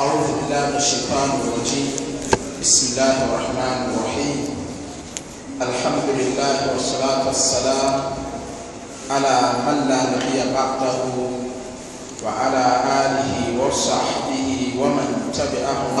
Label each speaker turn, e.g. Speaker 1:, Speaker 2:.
Speaker 1: أعوذ بالله من الشيطان الرجيم. بسم الله الرحمن الرحيم. الحمد لله والصلاة والسلام على من لا نبي بعده وعلى آله وصحبه ومن تبعهم.